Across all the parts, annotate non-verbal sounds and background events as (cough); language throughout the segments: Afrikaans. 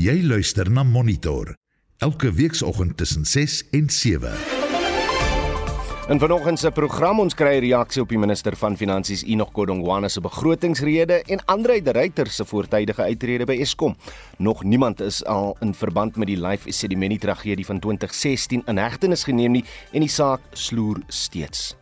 Jy luister na Monitor elke weekoggend tussen 6 en 7. In vanoggend se program ons kry 'n reaksie op die minister van Finansies Enoch Godongwana se begrotingsrede en Andre de Ruyter se voortydige uittrede by Eskom. Nog niemand is al in verband met die Life Esidimeni tragedie van 2016 in hegtenis geneem nie en die saak sloer steeds.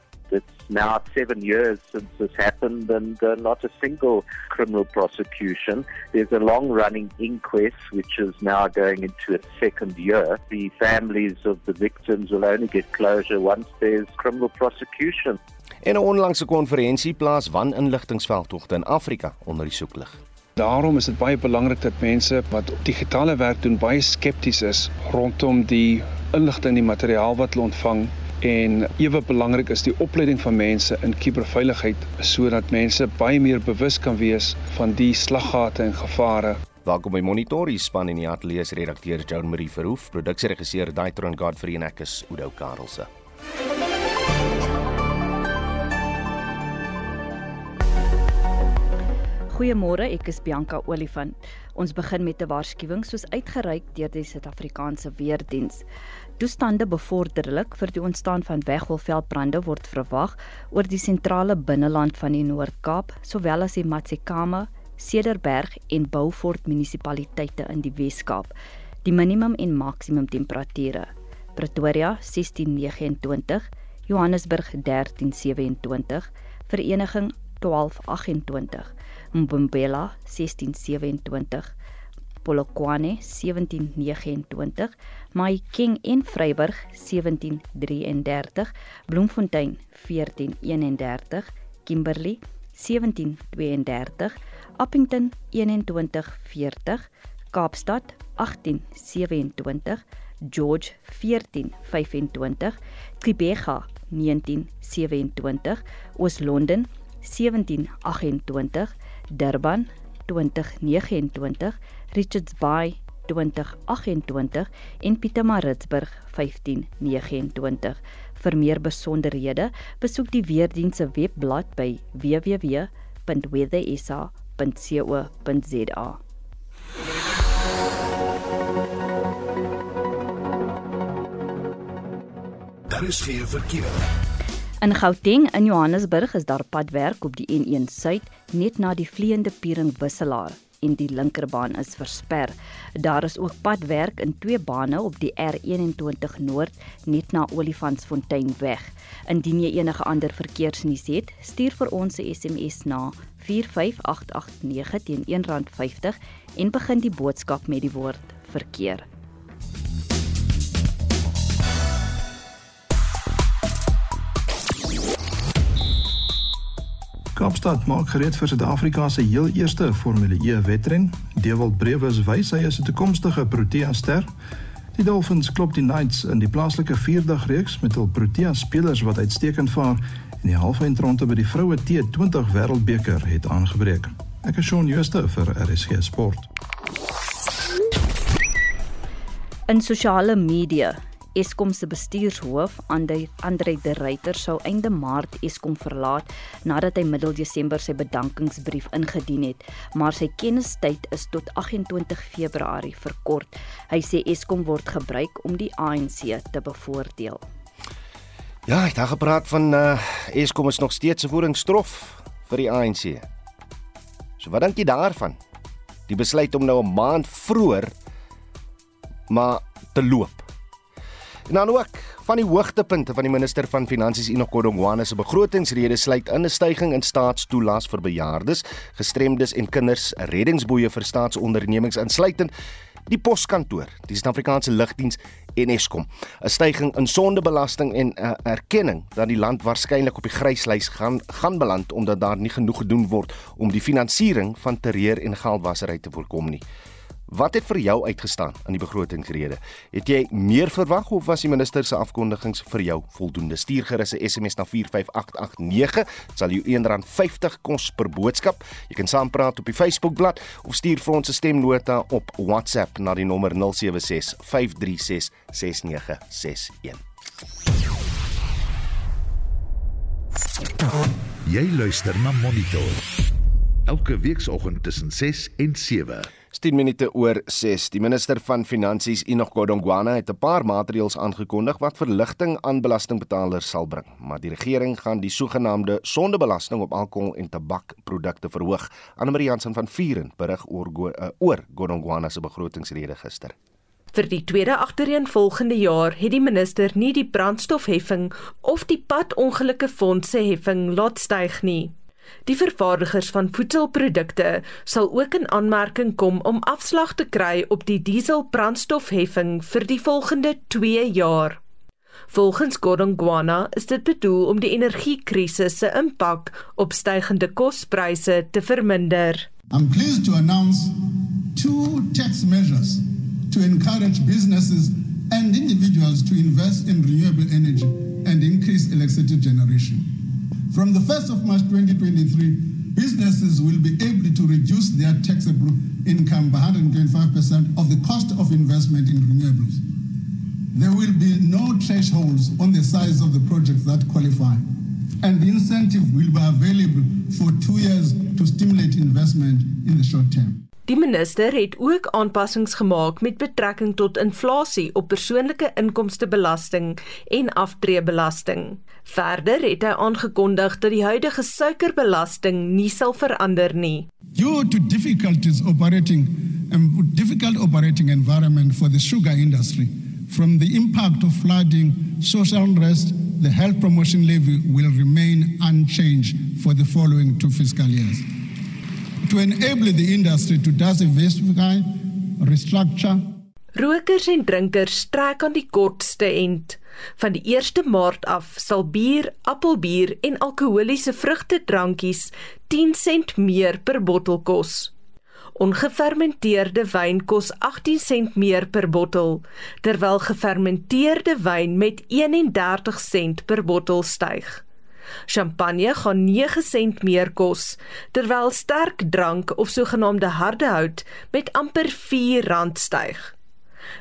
Now seven years since this happened and uh, not a single criminal prosecution. There's a long running inquest which is now going into its second year. The families of the victims will only get closure once there's criminal prosecution. En 'n onlangse konferensie plaas waninligtingsveldtogte in Afrika onder die soeklig. Daarom is dit baie belangrik dat mense wat digitale werk doen baie skepties is rondom die inligting en die materiaal wat hulle ontvang en ewe belangrik is die opleiding van mense in kuberveiligheid sodat mense baie meer bewus kan wees van die slaggate en gevare. Welkom by Monitor, die span in die ateljee se redakteur Joan Marie Verhoef, produksieregisseur Daitron Godfrey en ek is Udo Karlse. Goeiemôre, ek is Bianca Olifant. Ons begin met 'n waarskuwing soos uitgereik deur die Suid-Afrikaanse Weerdiens. Toestande bevorderlik vir die ontstaan van wegwolveldbrande word verwag oor die sentrale binneland van die Noord-Kaap, sowel as die Matsekama, Cederberg en Beaufort munisipaliteite in die Wes-Kaap. Die minimum en maksimum temperature: Pretoria 1629, Johannesburg 1327, Vereniging 1228, Mbombela 1627, Polokwane 1729, Mahikeng en Vryburg 1733, Bloemfontein 1431, Kimberley 1732, Appington 2140, Kaapstad 1827, George 1425, Tribega 1927, Oos-London 1728, Durban 2029, Richards Bay 2028 en Pietermaritzburg 1529. Vir meer besonderhede, besoek die weerdiens se webblad by www.weatherisa.co.za. Daar is geen verkeer. In Gauteng in Johannesburg is daar padwerk op die N1 Suid net na die vleiende Piering wisselaar en die linkerbaan is versper. Daar is ook padwerk in twee bane op die R21 Noord net na Olifantsfontein weg. Indien jy enige ander verkeersnuus het, stuur vir ons 'n SMS na 45889 teen R1.50 en begin die boodskap met die woord verkeer. Kaapstad maak gereed vir Suid-Afrika se heel eerste Formule E wedren. Dewald Brewes wys hy is 'n toekomstige Protea ster. Die Dolphins klop die Knights in die plaaslike vierdag reeks met hul Protea spelers wat uitstekend vaar en die halfeindronde by die vroue T20 Wêreldbeker het aangebreek. Ek is Shaun Schuster vir RSG Sport. In sosiale media Eskom se bestuurshoof Andre de Ruyter sou einde Maart Eskom verlaat nadat hy middel Desember sy bedankingsbrief ingedien het, maar sy kennistyd is tot 28 Februarie verkort. Hy sê Eskom word gebruik om die ANC te bevoordeel. Ja, ek het gepraat van uh, Eskom is nog steeds 'n voeringstrof vir die ANC. So wat dink jy daarvan? Die besluit om nou 'n maand vroeër maar te loop. En dan ook van die hoogtepunte van die minister van Finansies Enoch Godongwana se begrotingsrede sluit in 'n stygings in staatstoelaas vir bejaardes, gestremdes en kinders, reddingsboeie vir staatsondernemings insluitend die poskantoor, die Suid-Afrikaanse Lugdiens en Eskom. 'n Stygings in sondebelasting en 'n uh, erkenning dat die land waarskynlik op die gryslys gaan gaan beland omdat daar nie genoeg gedoen word om die finansiering van terreur en geldwasery te voorkom nie. Wat het vir jou uitgestaan in die begrotingsrede? Het jy meer verwag of was die minister se afkondigings vir jou voldoende? Stuur gerus 'n SMS na 45889, sal jou R1.50 kos per boodskap. Jy kan saampraat op die Facebookblad of stuur vir ons 'n stemnota op WhatsApp na die nommer 076 536 6961. Jy luister na Monitor. Elke weekoggend tussen 6 en 7. 10 minute oor 6. Die minister van Finansies, Enoch Godongwana, het 'n paar maatreëls aangekondig wat verligting aan belastingbetalers sal bring, maar die regering gaan die sogenaamde sondebelasting op alkohol en tabakprodukte verhoog. Annelie Jansen van Vuren berig oor uh, oor Godongwana se begrotingsrede gister. Vir die tweede agtereenvolgende jaar het die minister nie die brandstofheffing of die padongelukkefondse heffing laat styg nie. Die vervaardigers van voedselprodukte sal ook in aanmerking kom om afslag te kry op die dieselbrandstofheffing vir die volgende 2 jaar. Volgens Gordon Guana is dit bedoel om die energiekrisis se impak op stygende kospryse te verminder. I'm pleased to announce two tax measures to encourage businesses and individuals to invest in renewable energy and increase electricity generation. From the 1st of March 2023, businesses will be able to reduce their taxable income by 125% of the cost of investment in renewables. There will be no thresholds on the size of the projects that qualify, and the incentive will be available for two years to stimulate investment in the short term. Die minister het ook aanpassings gemaak met betrekking tot inflasie op persoonlike inkomstebelasting en aftreebelasting. Verder het hy aangekondig dat die huidige suikerbelasting nie sal verander nie. Due to difficulties operating and difficult operating environment for the sugar industry from the impact of flooding, social unrest, the health promotion levy will remain unchanged for the following two fiscal years to enable the industry to diversify, restructure. Rokers en drinkers trek aan die kortste end. Van die 1 Maart af sal bier, appelbier en alkoholiese vrugtedrankies 10 sent meer per bottel kos. Ongefermenteerde wyn kos 18 sent meer per bottel, terwyl gefermenteerde wyn met 31 sent per bottel styg. Champagne gaan 9 sent meer kos, terwyl sterk drank of sogenaamde harde hout met amper R4 styg.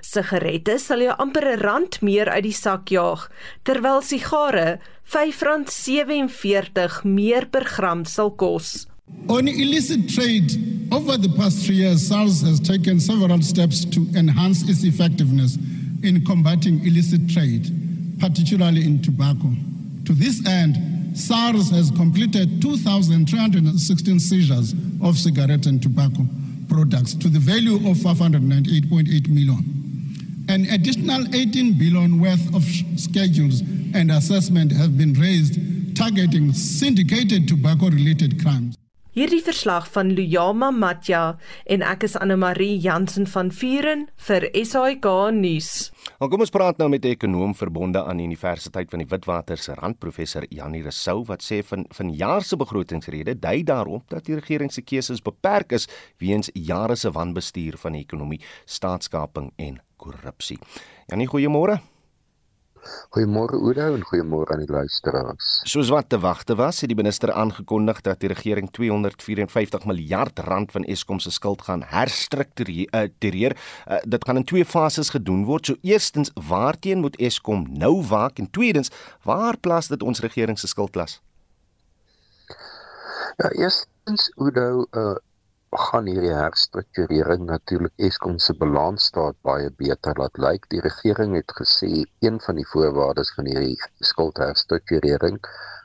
Sigarette sal jou amper 'n rand meer uit die sak jaag, terwyl sigare R5.47 meer per gram sal kos. On illicit trade, over the past three years, SARS has taken several steps to enhance its effectiveness in combating illicit trade, particularly in tobacco. To this end, SARS has completed 2,316 seizures of cigarette and tobacco products to the value of 598.8 million. An additional 18 billion worth of schedules and assessment have been raised targeting syndicated tobacco related crimes. Hierdie verslag van Luyama Matja en ek is Anne Marie Jansen van Vuren vir SAK nuus. Nou kom ons praat nou met 'n ekonom verbonde aan die Universiteit van die Witwater se randprofessor Janie Resou wat sê van van jaar se begrotingsrede dui daarop dat die regering se keuses beperk is weens jare se wanbestuur van die ekonomie, staatskaping en korrupsie. Janie, goeiemôre. Goeiemôre Oudo en goeiemôre aan die luisteraars. Soos wat te wagte was, het die minister aangekondig dat die regering 254 miljard rand van Eskom se skuld gaan herstruktureer. Uh, dit gaan in twee fases gedoen word. So eerstens, waarteen moet Eskom nou waak en tweedens, waar plaas dit ons regering se skuldlas? Ja, eerstens Oudo, uh, gaan hierdie herstrukturering natuurlik Eskom se balansstaat baie beter laat lyk. Die regering het gesê een van die voorwaardes van hierdie skuldherstrukturering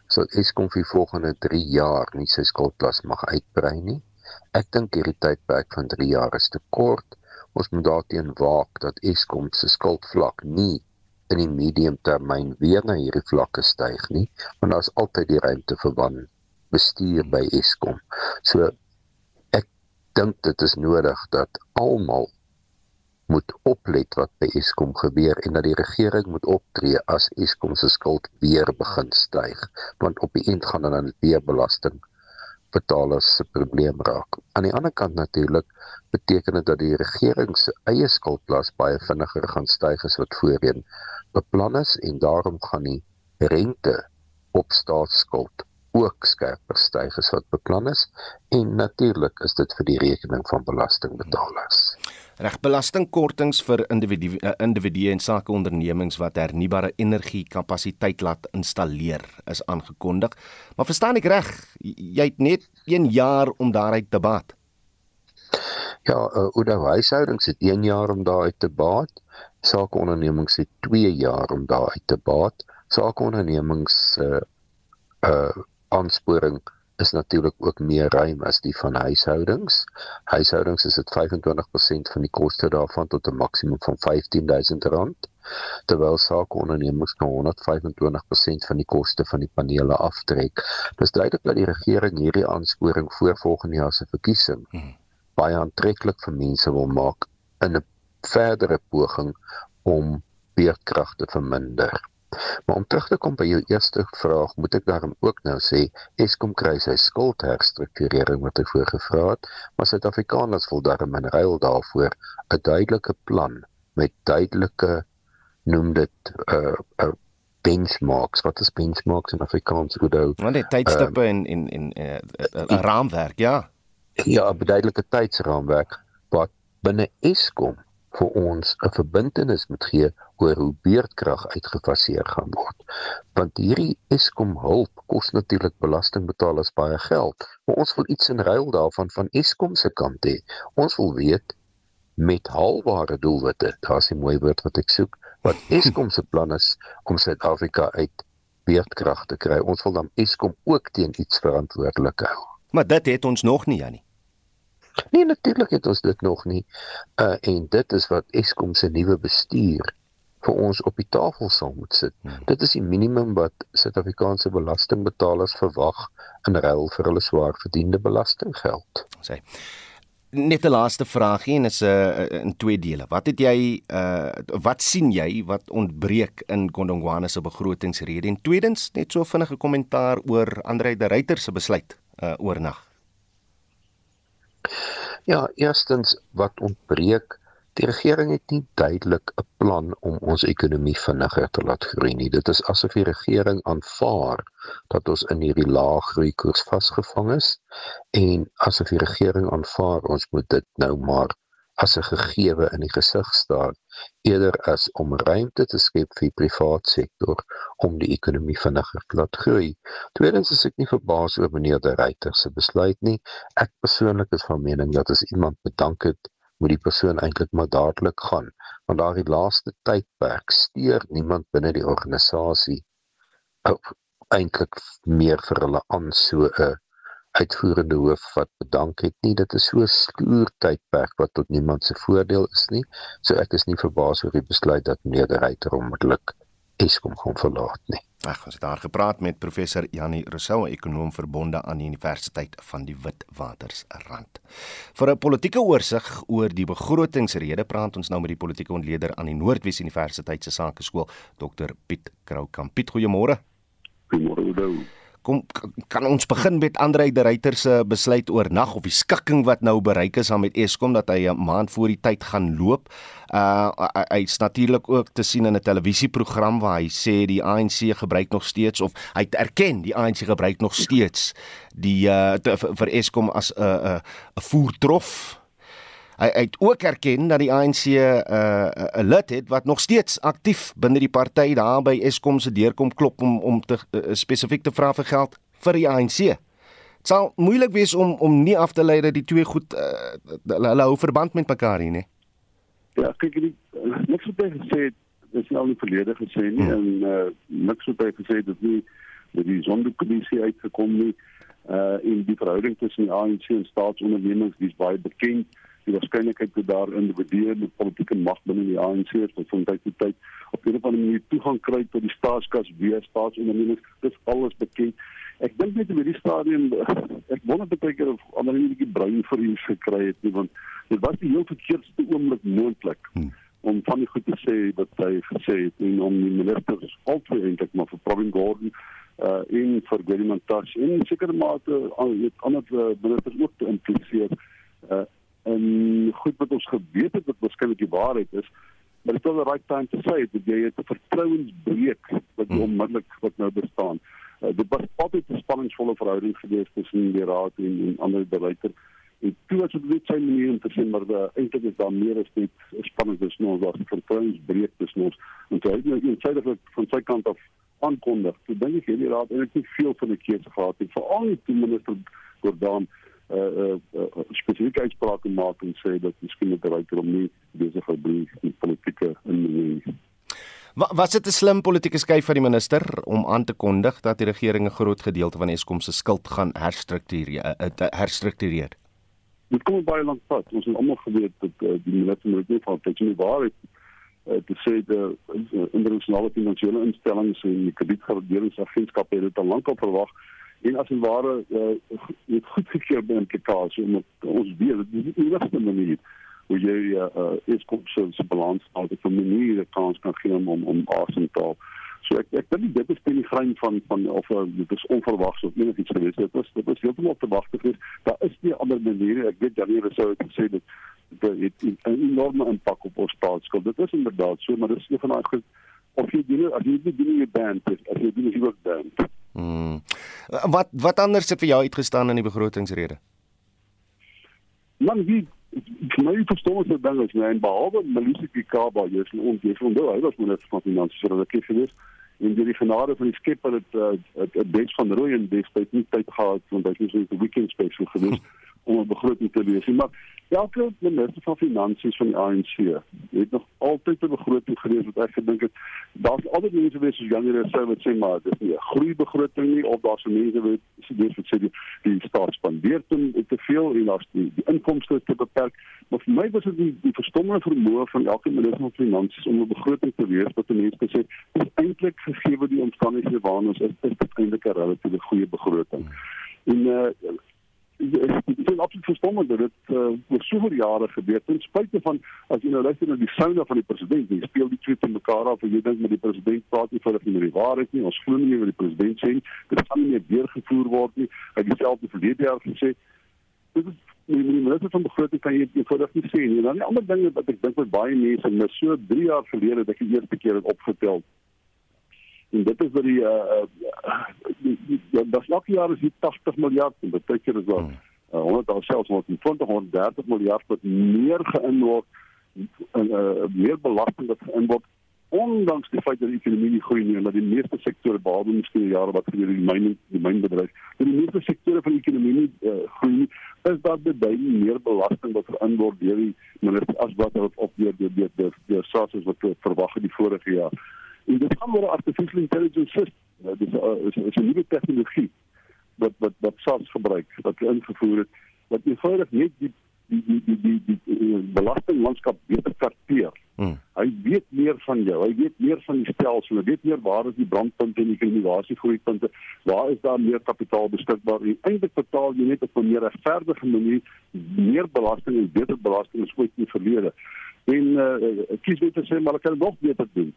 sou Eskom vir volgende 3 jaar nie sy skuldlas mag uitbrei nie. Ek dink hierdie tydperk van 3 jaar is te kort. Ons moet daarteen waak dat Eskom se skuldvlak nie in die medium termyn weer na hierdie vlakke styg nie, want daar's altyd die ruimte vir wan bestuur by Eskom. So dink dit is nodig dat almal moet oplet wat by Eskom gebeur en dat die regering moet optree as Eskom se skuld weer begin styg want op die eind gaan dan weer belasting betalers se probleem raak. Aan die ander kant natuurlik beteken dit dat die regering se eie skuldlas baie vinniger gaan styg as wat voorheen beplan is en daarom gaan die rente op staatsskuld ook skerper styg as wat beplan is en natuurlik is dit vir die rekening van belastingbetalers. Reg belastingkortings vir individue uh, individue en sakeondernemings wat hernubare energie kapasiteit laat installeer is aangekondig. Maar verstaan ek reg, jy het net 1 jaar om daaruit te baat. Ja, uh, Oude huishoudings het 1 jaar om daar uit te baat. Sakeondernemings het 2 jaar om daar uit te baat. Sakeondernemings uh uh aansporing is natuurlik ook meer ruim as die van huishoudings. Huishoudings is dit 25% van die koste daarvan tot 'n maksimum van R15000 terwyl sakeondernemings nou 125% van die koste van die panele aftrek. Dis duidelik dat die regering hierdie aansporing voor volgende jaar se verkiesing hmm. baie aantreklik vir mense wil maak in 'n verdere poging om beerdkrag te verminder. Maar om terug te kom by jou eerste vraag, moet ek daarom ook nou sê Eskom kry sy skuldherstrukturering wat hy voorgevra het, maar Suid-Afrikaners wil daarom in ruil daarvoor 'n duidelike plan met duidelike noem dit 'n uh, uh, benchmarks. Wat is benchmarks in Afrikaans? Udo? Want dit tydstippe en en en 'n uh, uh, uh, raamwerk, ja. Ja, 'n duidelike tydsraamwerk wat binne Eskom vir ons 'n verbintenis moet gee oor hoe beurtkrag uitgefaseer gaan word. Want hierdie Eskom hulp kos natuurlik belastingbetalers baie geld, maar ons wil iets in ruil daarvan van Eskom se kant hê. Ons wil weet met haalbare doelwitte, daar's 'n mooi woord wat ek soek, wat (laughs) Eskom se plan is om Suid-Afrika uit beurtkrag te kry. Ons wil dan Eskom ook teen iets verantwoordelik hou. Maar dit het ons nog nie, Janie. Nee, natuurlik het ons dit nog nie. Uh en dit is wat Eskom se nuwe bestuur vir ons op die tafel sal moet sit. Hmm. Dit is die minimum wat Suid-Afrikaanse belastingbetalers verwag in ruil vir hulle swaar verdiende belastinggeld. Sê. Net 'n laaste vraagie en is 'n uh, in twee dele. Wat het jy uh wat sien jy wat ontbreek in Gondongwana se begrotingsrede en tweedens net so vinnige kommentaar oor Andre de Ruyter se besluit uh oornag. Ja, eerstens wat ontbreek, die regering het nie duidelik 'n plan om ons ekonomie vinniger te laat groei nie. Dit is asof die regering aanvaar dat ons in hierdie lae groei koers vasgevang is en asof die regering aanvaar ons moet dit nou maar as 'n gegewe in die gesig staar eerder as om ruimte te skep vir die private sektor om die ekonomie vinniger te laat groei. Tweedens is ek nie verbaas oor meneer De Ruyter se besluit nie. Ek persoonlik is van mening dat as iemand bedank het, moet die persoon eintlik maar dadelik gaan, want daardie laaste tydperk steur niemand binne die organisasie eintlik meer vir hulle aan so 'n uitvoerende hoof wat bedank het nie. Dit is so 'n stoer tydperk wat tot niemand se voordeel is nie. So ek is nie verbaas oor die besluit dat meneer De Ruyter onmiddellik Eskom gaan verlaat nie. Ons het daar gepraat met professor Janie Rousseau, ekonom verbonde aan die Universiteit van die Witwatersrand. Vir 'n politieke oorsig oor die begrotingsrede praat ons nou met die politieke ontleder aan die Noordwes Universiteit se Sakeskool, Dr Piet Kroukamp. Piet, goeiemôre. Goeiemôre, Oudo kom kan ons begin met Andre de Ruyter se besluit oor nag of die skikking wat nou bereik is aan met Eskom dat hy 'n maand voor die tyd gaan loop. Uh hy's natuurlik ook te sien in 'n televisieprogram waar hy sê die ANC gebruik nog steeds of hy erken die ANC gebruik nog steeds die uh te, vir Eskom as 'n 'n 'n voertrof Hy het ook erken dat die ANC 'n uh, 'n lid het wat nog steeds aktief binne die party daar by Eskom se deurkom klop om om te uh, spesifiek te vra vir geld vir die ANC. Dit sal moeilik wees om om nie af te lei dat die twee goed uh, hulle hou verband met mekaar nie, nee. Ja, kyk ek niks wat hy gesê het, is nou nie verlede gesê nie hmm. en uh, niks wat hy gesê het dat nie dat die sondekommissie uitgekom nie uh in die verhouding tussen die ANC en staatsondernemings dis baie bekend die waarskynlikheid dat daar individue met politieke mag binne die ANC is wat van tyd tot tyd op 'n of ander manier toegang kry tot die staatskas via staatsondernemings dis alles bekend ek dink net oor die stadium ek wonder baie keer of ander nie die bruin vir hom gekry het nie want dit was die heel verkeerdste oomblik moontlik hmm. om van die goed te sê wat hy gesê het en om die ministers altyd eintlik maar vir Provin Gordon uh in vir Touch in sekere mate aan uh, ander uh, ministers ook te impliseer uh en goed wat ons geweet het wat waarskynlik die waarheid is maar dit is the right time to say that jy het 'n vertrouensbreuk wat hmm. onmiddellik wat nou bestaan. Uh, dit was altyd 'n spanningsvolle verhouding gewees tussen die raad en, en ander beleider en toe was dit net sy manier om te sê maar uh, eintlik is daar meer as net spanning tussen ons daar vertrouensbreuk tussen ons. En toe het hy eensydig van sy kant af aankondig. Toe dink ek hierdie raad eintlik nie veel van 'n keuse gehad het veral nie toe minister Gordon uh, uh, uh spesifieke uitsprake maak en sê dat miskien met ryker om nie besig te bly in politieke inmenging. Was dit 'n slim politieke skuif van die minister om aan te kondig dat die regering 'n groot gedeelte van Eskom se skuld gaan herstruktureer? herstruktureer? Dit kom baie lank pad. Ons het almal geweet dat uh, die minister moet nie van tyd nie waar het uh, te sê dat internasionale finansiële instellings en die kredietgaranteringsagentskappe het dit al lank al verwag en as 'n ware uh, het goedgekeur by implikasie omdat ons weet dat dit nie enigste manier hoe jy uh, uh, is kom so se balans hou op 'n manier dat kans kan gee om om asem te haal. So ek ek dink dit is die grein van van of uh, dit is onverwags of enigiets gewees. Dit is dit is heeltemal te wag te wees. Daar is nie ander maniere. Ek weet Janie sou gesê dat dit het 'n enorme impak op ons staatsskuld. Dit is inderdaad so, maar dit is een van daai of jy doen as jy dit doen jou band, as jy doen jy werk band. Hmm. Wat wat anders het vir jou uitgestaan in die begrotingsrede? Man, wie vir my verstaan dit dan as jy behalwe Melissa Kikaba jy is ons jy onthou hy was minister van finansies vir die gewees en die genade van die skepper het het het Bets van Rooi en Bets het nie tyd gehad want hy was in die weekend special gewees (laughs) om 'n begroting te lees maar elke minister van finansies van die ANC het nog altyd 'n begroting gelees wat ek gedink het daar's altyd mense wees soos Janie Rousseau wat sê maar dis nie 'n groei begroting nie of daar's mense wat sê dis wat sê die, die staat spandeer te, te veel en daar's die, die inkomste te beperk. Maar vir my was dit die, die verstommende vermoë van elke minister van finansies om 'n begroting te lees wat mense gesê is eintlik gegee die omstandighede waarna ons is is dit eintlik 'n relatiewe goeie begroting. En uh, dit is absoluut verstommend dat dit uh, oor soveel jare gebeur ten spyte van as jy nou luister na die soune van die president jy speel die twee te mekaar af en jy dink met die president praat nie vir die die waarheid nie ons glo nie wat die president sê dit gaan nie meer deurgevoer word nie. Hy het dieselfde verlede jaar gesê dit is die minister van begroting kan jy eenvoudig nie sê nie. Dan die ander ding wat ek dink met baie mense mis. So 3 jaar gelede dat ek die eerste keer het opgetel en dit is vir die uh uh dat elke jaar is hier 80 miljard en baie keer is daar uh, 100 of selfs 120 130 miljard wat meer geïn word en uh, meer belasting wat geïn word ondanks die feit dat die ekonomie nie groei nie en dat die meeste sektore behalwe miskien die jare wat vir die myn die mynbedryf dat die meeste sektore van die ekonomie nie uh, groei nie is daar baie meer belasting wat geïn word deur die minister as wat op deur deur deur deur, deur SARS wat verwag het die vorige jaar En dit gaan oor artificial intelligence system. Dit is 'n is 'n nuwe tegnologie wat wat wat SARS gebruik, wat ingevoer het wat eenvoudig net die die die die die, die, die belastinglandskap beter karteer. Hmm. Hy weet meer van jou, hy weet meer van die stelsel, hy weet meer waar is die brandpunte en die innovatiegroeipunte, waar is daar meer kapitaal beskikbaar en eintlik betaal jy net op 'n meer regverdige manier meer belasting en beter belasting as ooit in die verlede. En uh, kies weet te sê maar ek kan nog beter doen.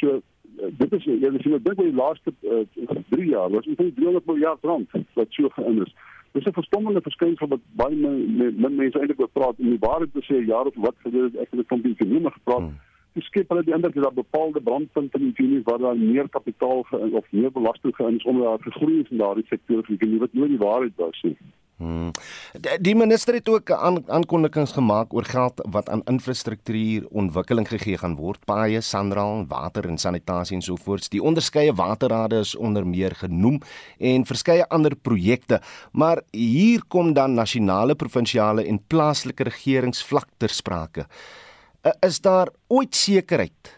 So uh, dit is jy weet jy dink oor die laaste 3 uh, jaar was omtrent 300 miljard rand wat so geïn is. Dis 'n verstommende verskynsel wat baie min mense eintlik oor praat en die waarheid te sê jaar of wat gebeur het ek het van die ekonomie gepraat. Hmm. Dis skep hulle die ander dat bepaalde brandpunte in die ekonomie waar daar meer kapitaal of meer belasting geïn is omdat daar gegroei is in daardie sektore vir die wat nooit die waarheid was nie. Hmm. Die minister het ook aankondigings gemaak oor geld wat aan infrastruktuur ontwikkeling gegee gaan word, paaie, sandraal, water en sanitasie en so voort. Die onderskeie waterrade is onder meer genoem en verskeie ander projekte, maar hier kom dan nasionale, provinsiale en plaaslike regeringsvlak ter sprake. Is daar ooit sekerheid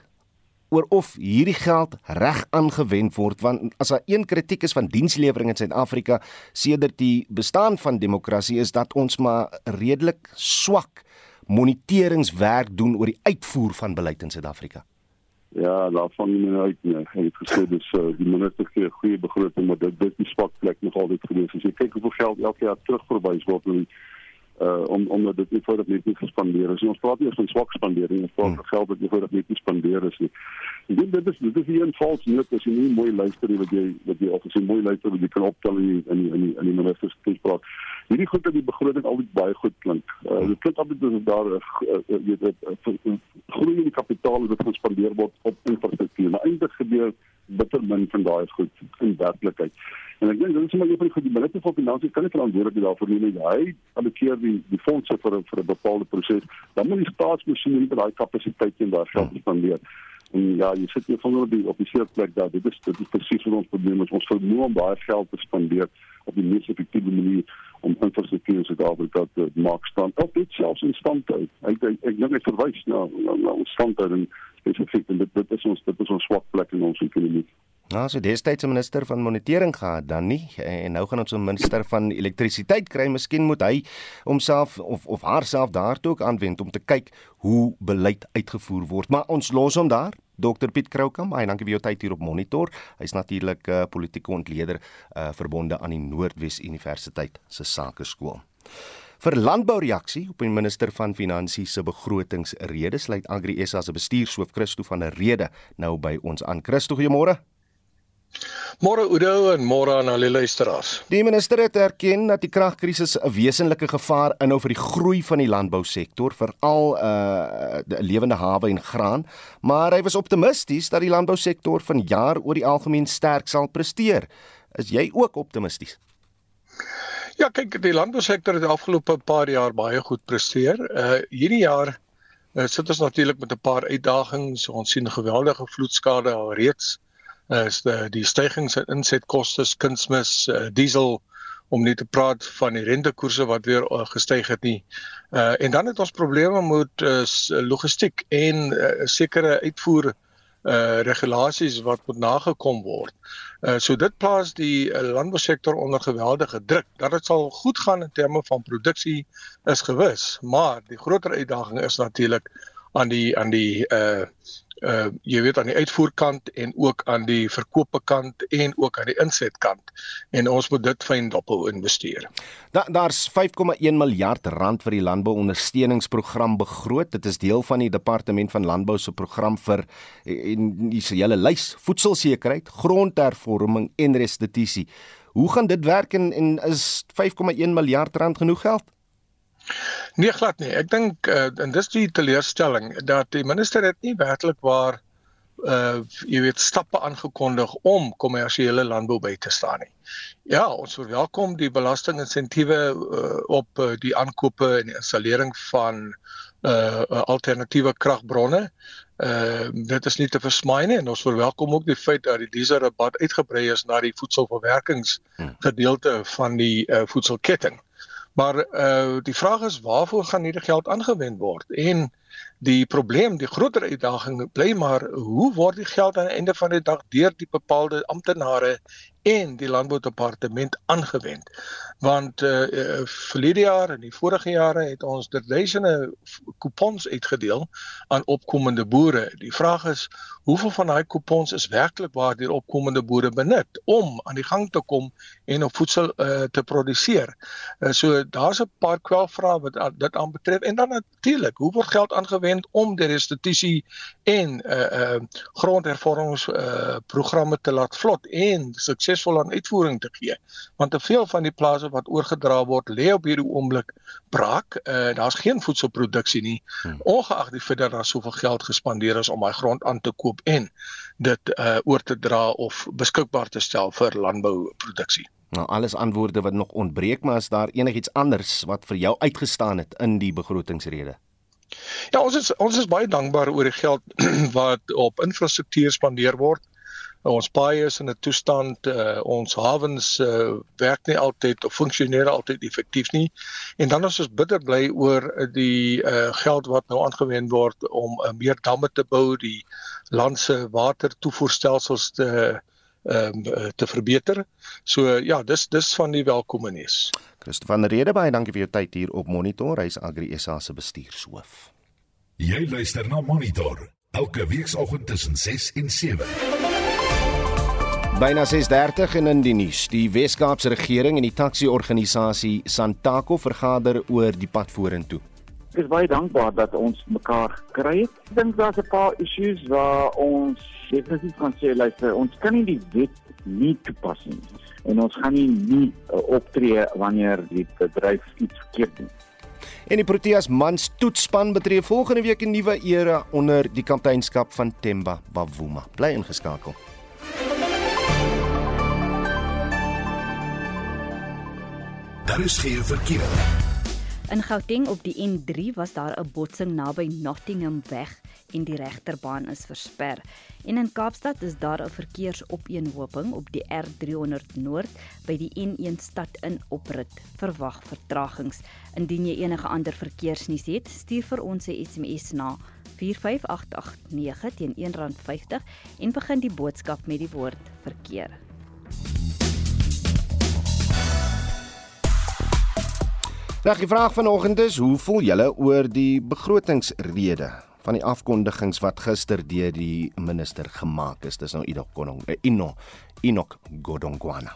oor of hierdie geld reg aangewend word want as daar een kritiek is van dienslewering in Suid-Afrika sedert die bestaan van demokrasie is dat ons maar redelik swak moniteringswerk doen oor die uitvoer van beleid in Suid-Afrika. Ja, daarvan nie uit nie. Ek het gesê dis uh, die minister gee 'n goeie begroting, maar dit dis die swak plek nog altyd gewees. As jy kyk hoeveel geld elke jaar terugverwys word na die uh om omdat dit nie voordat net nie gespandeer is. Ons praat nie van swak spandering, ons praat van geld wat nie voordat net nie gespandeer is nie. Ek dink dit is dit is hier 'n vals noot as jy nie mooi luister nie wat jy wat jy of as jy mooi luister wat jy kan optel in die, in die, in die, in die minister se toespraak. Hierdie goed dat die begroting altyd baie goed klink. Uh dit klink altyd asof daar 'n uh, weet 'n groei in kapitaal wat gespandeer word op infrastruktuur. Maar eintlik gebeur bitter min van daai goed in werklikheid. En ek dink dit is maar een van die goed die minister van finansies kan nie verantwoordelik daarvoor neem nie. Hy allokeer die die fondse vir vir 'n bepaalde proses. Dan moet die staatsmasjinerie by daai kapasiteit en daar geld spandeer. En ja, jy sit hier van die op die seerplek daar. Dit is dit is presies wat ons probleem is. Ons vermoë om baie geld te spandeer op die mees effektiewe manier om infrastruktuur in Suid-Afrika te maak stand. Of dit selfs in stand hou. Ek ek, ek dink dit verwys na na, na ons standhouding spesifiek en dit dit is ons dit is ons swak plek in ons ekonomie. Nou, so destyds 'n minister van monitering gehad dan nie en nou gaan ons 'n minister van elektrisiteit kry. Miskien moet hy homself of of haarself daartoe ook aanwend om te kyk hoe beleid uitgevoer word. Maar ons los hom daar. Dr Piet Kroukamp, hy dankie vir jou tyd hier op Monitor. Hy's natuurlik 'n uh, politieke ontleder uh, verbonde aan die Noordwes Universiteit se Sakeskool. Vir landboureaksie op die minister van Finansies se begrotingsrede sluit Agri SA se bestuurshoof Christo van der Rede nou by ons aan. Christo, goeiemôre. Môre Oudo en môre aan al die luisteraars. Die minister het erken dat die kragkrisis 'n wesenlike gevaar inhou vir die groei van die landbousektor, veral uh die lewende hawe en graan, maar hy was optimisties dat die landbousektor vanjaar oor die algemeen sterk sal presteer. Is jy ook optimisties? Ja, kyk, die landbousektor het die afgelope paar jaar baie goed presteer. Uh hierdie jaar uh, sit ons natuurlik met 'n paar uitdagings. Ons sien geweldige vloedskade al reeds is die die stygings in insetkoste, kunsmis, uh, diesel om nie te praat van die rentekoerse wat weer uh, gestyg het nie. Uh en dan het ons probleme met uh, logistiek en uh, sekere uitvoer uh regulasies wat moet nagekom word. Uh so dit plaas die uh, landbousektor onder geweldige druk. Dat dit sal goed gaan in terme van produksie is gewis, maar die groter uitdaging is natuurlik aan die aan die uh uh jy weet aan die uitvoerkant en ook aan die verkoopkant en ook aan die insetkant en ons moet dit fyn dophou investeer. Da, daar's 5,1 miljard rand vir die landbouondersteuningsprogram begroot. Dit is deel van die departement van landbou se program vir en 'n hele lys voedselsekerheid, grondhervorming en restituisie. Hoe gaan dit werk en, en is 5,1 miljard rand genoeg geld? Nee glad nie. Ek dink uh, en dis die teleurstelling dat die minister het nie werklik waar uh jy weet stappe aangekondig om kommersiële landbou by te staan nie. Ja, ons verwelkom die belastinginsentiewe uh, op uh, die aankope en die installering van uh alternatiewe kragbronne. Uh dit is nie te versmaai nie en ons verwelkom ook die feit dat die dieselrabat uitgebrei is na die voedselverwerkingsgedeelte van die uh, voedselketting. Maar uh die vraag is waarvoor gaan hierdie geld aangewend word? En die probleem, die groter uitdaging bly maar hoe word die geld aan die einde van die dag deur die bepaalde amptenare en die landboudepartement aangewend. Want uh, uh verlede jaar en die vorige jare het ons duisende kupons uitgedeel aan opkomende boere. Die vraag is hoeveel van daai kupons is werklik waar deur opkomende boere benut om aan die gang te kom en op voedsel uh, te produseer. Uh, so daar's 'n paar kwelvrae wat uh, dit aanbetref en dan natuurlik, hoe word geld aangewend om die restituisie en uh uh grondhervormings uh programme te laat vlot en suksesvol aan uitvoering te gee. Want te veel van die plase wat oorgedra word, lê op hierdie oomblik braak. Uh daar's geen voedselproduksie nie, hmm. ongeag die feit dat daar soveel geld gespandeer is om daai grond aan te koop en dit uh oor te dra of beskikbaar te stel vir landbouproduksie. Nou alles antwoorde wat nog ontbreek, maar is daar enigiets anders wat vir jou uitgestaan het in die begrotingsrede? Ja, ons is ons is baie dankbaar oor die geld (clears throat) wat op infrastruktuur spandeer word. Ons paaie is in 'n toestand uh, ons hawens uh, werk nie altyd of funksioneer altyd effektief nie. En dan is ons bitter bly oor die uh, geld wat nou aangewend word om uh, meer damme te bou, die land se watertoevoerstelsels te ehm um, te verbeter. So ja, dis dis van die welkome nuus. Christo van Rede baie dankie vir jou tyd hier op Monitor. Hy's Agri SA se bestuurshoof. Jy luister na Monitor elke weekoggend tussen 6 en 7. Byna 6:30 en in die nuus. Die Wes-Kaapse regering en die taksi-organisasie Santaco vergader oor die pad vorentoe. Ek is baie dankbaar dat ons mekaar kry het. Ek dink daar's 'n paar issues waar ons definitief kan sê luister, ons kan nie die wet nie toepas nie. En ons gaan nie nie uh, optree wanneer die bedryf iets verkeerd doen. En die Proteas mans toetsspan betree volgende week 'n nuwe era onder die kapteinskap van Themba Bavuma. Bly ingeskakel. Daar is geen verkeer. In Gauteng op die N3 was daar 'n botsing naby Nottingham weg en die regterbaan is versper. En in Kaapstad is daar 'n verkeersopeenhoping op die R300 Noord by die N1 stad in oprit. Verwag vertragings. Indien jy enige ander verkeersnuus het, stuur vir ons 'n SMS na 45889 teen R1.50 en begin die boodskap met die woord verkeer. Nou, die vraag vanoggend is: Hoe voel julle oor die begrotingsrede van die afkondigings wat gister deur die minister gemaak is? Dis nou Ino Konong, eh, Ino Inok Godongwana.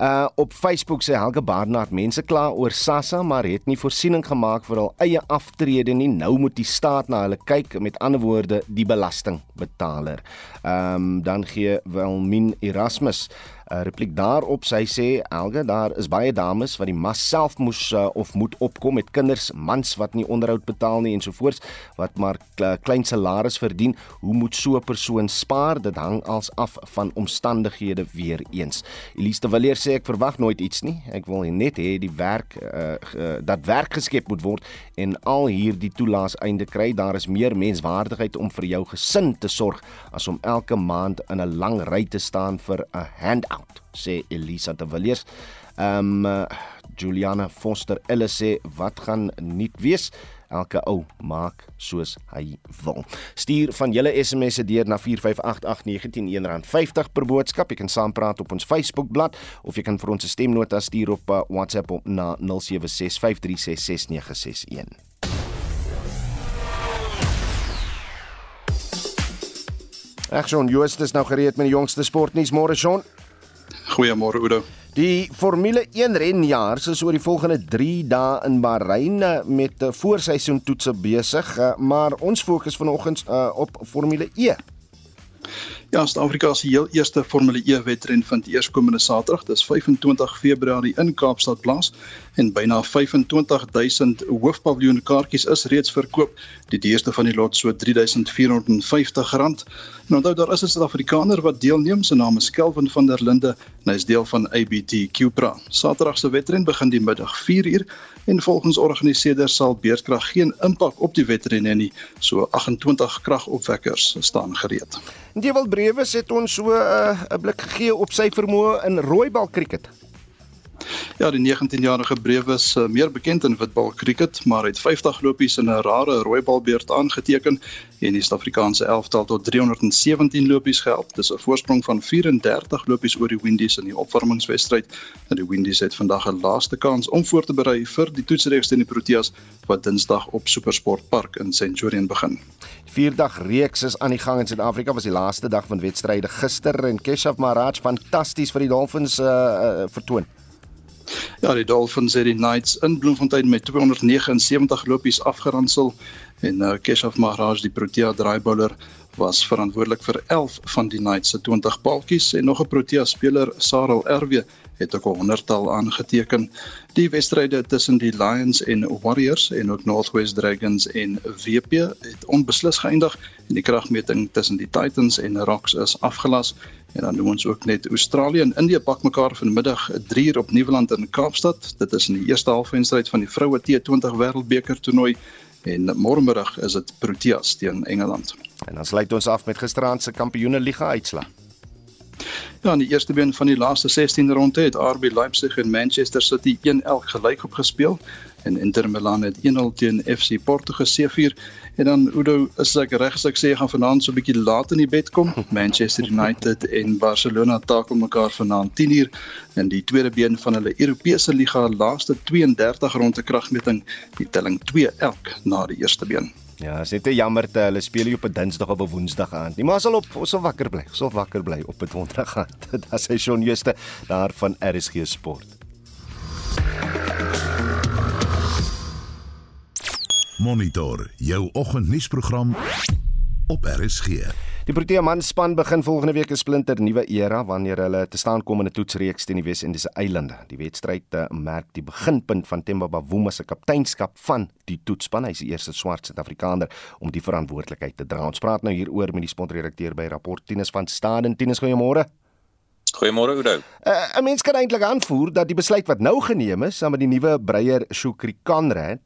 Uh op Facebook sê Helge Barnard mense kla oor Sassa maar het nie voorsiening gemaak vir hul eie aftrede nie. Nou moet die staat na hulle kyk, met ander woorde die belastingbetaler. Ehm um, dan gee Wilmin Erasmus 'n uh, repliek daarop. Sy sê Elge, daar is baie dames wat die mas self moes uh, of moet opkom met kinders, mans wat nie onderhoud betaal nie ensovoorts wat maar klein salaris verdien. Hoe moet so 'n persoon spaar? Dit hang als af van omstandighede weer eens. Elise de Villiers sê ek verwag nooit iets nie. Ek wil net hê die werk uh, uh, dat werk geskep moet word en al hierdie toelaas einde kry. Daar is meer menswaardigheid om vir jou gesin te sorg as om elke maand in 'n lang ry te staan vir 'n handout out sê Elisa de Villiers. Ehm um, Juliana Foster Ellis sê wat gaan nie wees elke ou maak soos hy wil. Stuur van julle SMS'e deur na 4588919 R50 per boodskap. Jy kan saampraat op ons Facebookblad of jy kan vir ons 'n stemnota stuur op uh, WhatsApp op na 0765366961. Ag Jean, Joost is nou gereed met die jongste sportnuus môre Jean. Goeiemôre Oudo. Die Formule 1 renjaar is oor die volgende 3 dae in Bahrein eh, met voorseisoen toetse besig, eh, maar ons fokus vanoggend uh, op Formule E. Ja, Suid-Afrika se heel eerste Formule E wedren vind eers komende Saterdag, dis 25 Februarie in Kaapstad plaas en byna 25000 hoofpaviljoen kaartjies is reeds verkoop. Die duurste van die lot so R3450. En onthou daar is 'n Suid-Afrikaner wat deelneem, sy naam is Kelvin van der Linde en hy is deel van ABT Cupra. Saterdag se wedren begin die middag 4uur en volgens organiseerders sal beerdkrag geen impak op die wedren hê nie. So 28 kragopwekkers staan gereed. Dewald Brewes het ons so 'n uh, blik gegee op sy vermoë in rooibal cricket. Ja, die 19-jarige Brewe is uh, meer bekend in witbal cricket, maar het 50 lopies in 'n rare rooibalbeurt aangeteken en die Suid-Afrikaanse elftal tot 317 lopies gehelp. Dis 'n voorsprong van 34 lopies oor die Windies in die opwarmingswedstryd. En die Windies het vandag 'n laaste kans om voor te berei vir die toetsreeks teen die Proteas wat Dinsdag op SuperSport Park in Centurion begin. Vierdag reeks is aan die gang in Suid-Afrika was die laaste dag van wedstryde gister en Keshav Maharaj fantasties vir die Dolphins uh, uh, vertoon. Ja, die Dolphins het die Knights in Bloemfontein met 279 lopies afgeransel en uh, Keshav Maharaj die Protea draaibouler was verantwoordelik vir 11 van die Knights se 20 paaltjies en nog 'n Protea speler, Sarel RW, het ook 'n honderdtal aangeteken. Die wedstryde tussen die Lions en Warriors en ook Northwest Dragons en WP het onbeslis geëindig en die kragmeting tussen die Titans en Rocks is afgelas. En dan doen ons ook net Australië en Indië pak mekaar vanmiddag 3 uur op Nieuweland in Kaapstad. Dit is in die eerste halfwedstryd van die vroue T20 Wêreldbeker toernooi en môremiddag is dit Proteas teen Engeland. En dan sluit ons af met gisteraand se Kampioene Liga uitslag. Ja, in die eerste been van die laaste 16 ronde het RB Leipzig en Manchester City 1-1 gelyk op gespeel en Inter Milan het 1-0 teen FC Porto geseëvier en dan Udo is ek reg as ek sê gaan vanaand so 'n bietjie laat in die bed kom. (laughs) Manchester United en Barcelona takel mekaar vanaand 10uur in die tweede been van hulle Europese liga laaste 32 ronde kragmeting, die telling 2 elk na die eerste been. Ja, is net jammer dat hulle speel hier op 'n Dinsdag of 'n Woensdag aan. Die maar sal op ons sal wakker bly. Ons sal wakker bly op 'n Donderdag aan. (laughs) Dit is Shaun Jooste daar van RSG Sport. Monitor jou oggendnuusprogram op RSG. Die Protea manspan begin volgende week 'n splinter nuwe era wanneer hulle te staan kom in 'n toetsreeks teen die Wes-Indiese eilande. Die wedstryd uh, merk die beginpunt van Themba Bavuma se kapteinskap van die toetsspan. Hy is die eerste swart Suid-Afrikaner om die verantwoordelikheid te dra. Ons praat nou hieroor met die sportredakteur by Rapport Tinus van Staden. Tinus, goeiemôre. Goeiemôre Oudo. Uh, 'n Mens kan eintlik aanvoer dat die besluit wat nou geneem is saam met die nuwe breier Shukri Conrad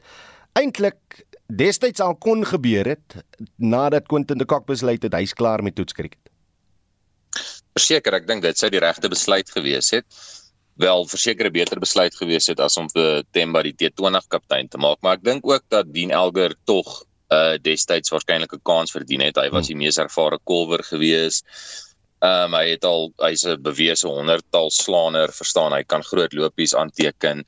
eintlik destyds al kon gebeur het nadat Quentin de Kock besluit het hy's klaar met toetskriket. Verseker, ek dink dit sou die regte besluit gewees het. Wel, verseker 'n beter besluit gewees het as om vir Temba die T20 kaptein te maak, maar ek dink ook dat Dean Elgar tog uh destyds waarskynlik 'n kans verdien het. Hy was hmm. die mees ervare kolwer gewees. Ehm um, hy het al hy's 'n bewese honderdtal slaaner, verstaan, hy kan groot lopies aanteken.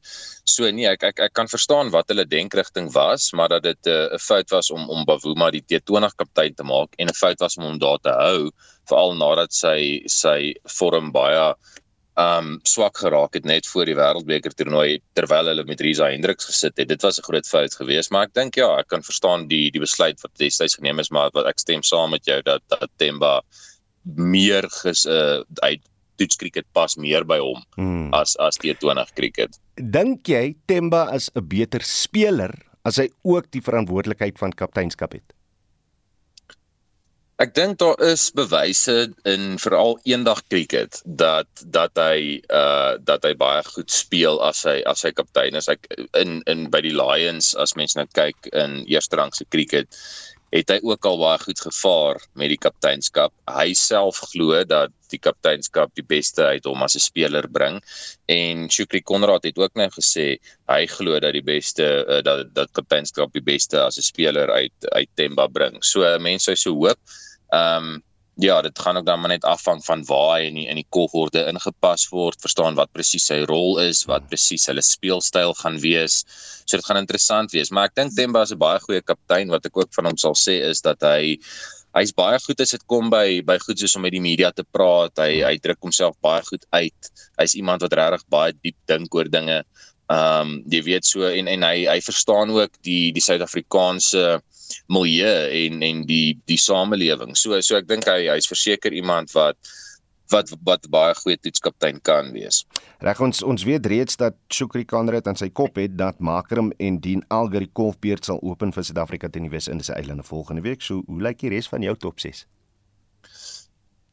So nee, ek ek ek kan verstaan wat hulle denkrigting was, maar dat dit 'n uh, fout was om om Bavuma die T20 kaptein te maak en 'n fout was om hom daar te hou, veral nadat sy sy vorm baie um swak geraak het net voor die wêreldbeker toernooi terwyl hulle met Risa Hendriks gesit het. Dit was 'n groot fout geweest, maar ek dink ja, ek kan verstaan die die besluit wat destyds geneem is, maar wat ek stem saam met jou dat dat Temba meer ges uh, uit toets cricket pas meer by hom hmm. as as T20 cricket. Dink jy Temba is 'n beter speler as hy ook die verantwoordelikheid van kapteinskap het? Ek dink daar is bewyse in veral eendag cricket dat dat hy uh dat hy baie goed speel as hy as hy kaptein is. Ek in in by die Lions as mense nou kyk in eerste rangse cricket het hy ook al baie goed gevaar met die kapteinskap. Hy self glo dat die kapteinskap die beste uit hom as 'n speler bring en Shukri Konrad het ook nou gesê hy glo dat die beste uh, dat dat kapteinskap die beste as 'n speler uit uit Temba bring. So mense sou so hoop. Ehm um, ja, dit gaan ook dan maar net afhang van waar hy in die, in die kohorte ingepas word, verstaan wat presies sy rol is, wat presies hulle speelstyl gaan wees. So dit gaan interessant wees, maar ek dink Temba is 'n baie goeie kaptein wat ek ook van hom sal sê is dat hy hy's baie goed as dit kom by by goed soos om met die media te praat. Hy hy druk homself baie goed uit. Hy's iemand wat regtig baie diep dink oor dinge. Ehm um, jy weet so en en hy hy verstaan ook die die Suid-Afrikaanse uh, milieu en en die die samelewing. So so ek dink hy hy's verseker iemand wat wat wat baie goeie toetskaptein kan wees. Reg ons ons weet reeds dat Shukri Conrad aan sy kop het dat Makram en Dean Algary Golfbeerd sal open vir Suid-Afrika teen die Wes-Indiese eilande volgende week. So hoe lyk die res van jou top 6?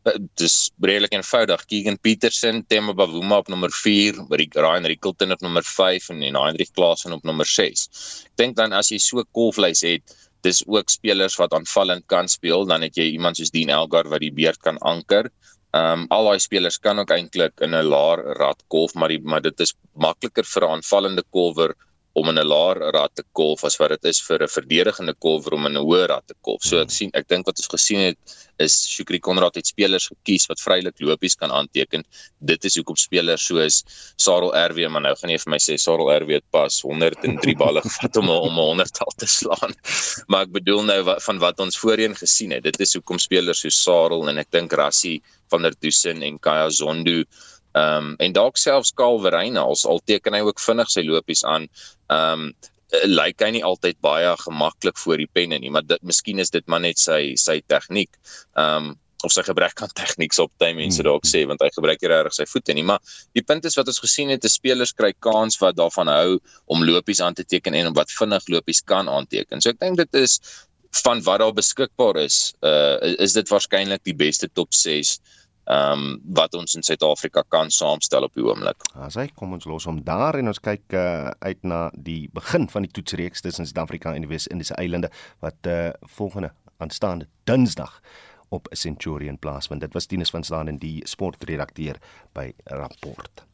Eh, dis redelik eenvoudig. Keegan Petersen, Temba Bavuma op nommer 4, Ryan Rickelton op nommer 5 en Heinrich Klaasen op nommer 6. Ek dink dan as jy so 'n golflys het, dis ook spelers wat aanvallend kan speel, dan het jy iemand soos Dean Elgar wat die beurt kan anker. Ehm um, al daai spelers kan ook eintlik in 'n laer rad golf, maar die, maar dit is makliker vir 'n aanvallende golfer om in 'n laer rad te kolf as wat dit is vir 'n verdedigende kolwer om in 'n hoër rad te kolf. So ek sien ek dink wat ons gesien het is Shukri Konrad het spelers gekies wat vrylik lopies kan aanteken. Dit is hoekom spelers soos Sarel RW maar nou gaan jy vir my sê Sarel RW het pas 103 balle (laughs) gevat om om 'n 100 tal te slaan. Maar ek bedoel nou wat, van wat ons voorheen gesien het. Dit is hoekom spelers soos Sarel en ek dink Rassie van der Dusen en Kaya Zondo Ehm um, en dalk selfs Calverine als al teken hy ook vinnig sy lopies aan. Ehm um, lyk hy nie altyd baie gemaklik voor die penne nie, maar dit miskien is dit maar net sy sy tegniek. Ehm um, of sy gebrek aan tegniek op tyd mense hmm. dalk sê want hy gebruik regtig sy voete nie, maar die punt is wat ons gesien het, is spelers kry kans wat daarvan hou om lopies aan te teken en om wat vinnig lopies kan aanteken. So ek dink dit is van wat daar beskikbaar is, uh is dit waarskynlik die beste top 6 ehm um, wat ons in Suid-Afrika kan saamstel op die oomblik. As hy kom ons los hom daar en ons kyk uh, uit na die begin van die toetsreeks tussen Suid-Afrika en die Wes-Indiese eilande wat uh, volgende aanstaande Dinsdag op Centurion plaasvind. Dit was Tinus van Staan en die sportredakteur by Rapport.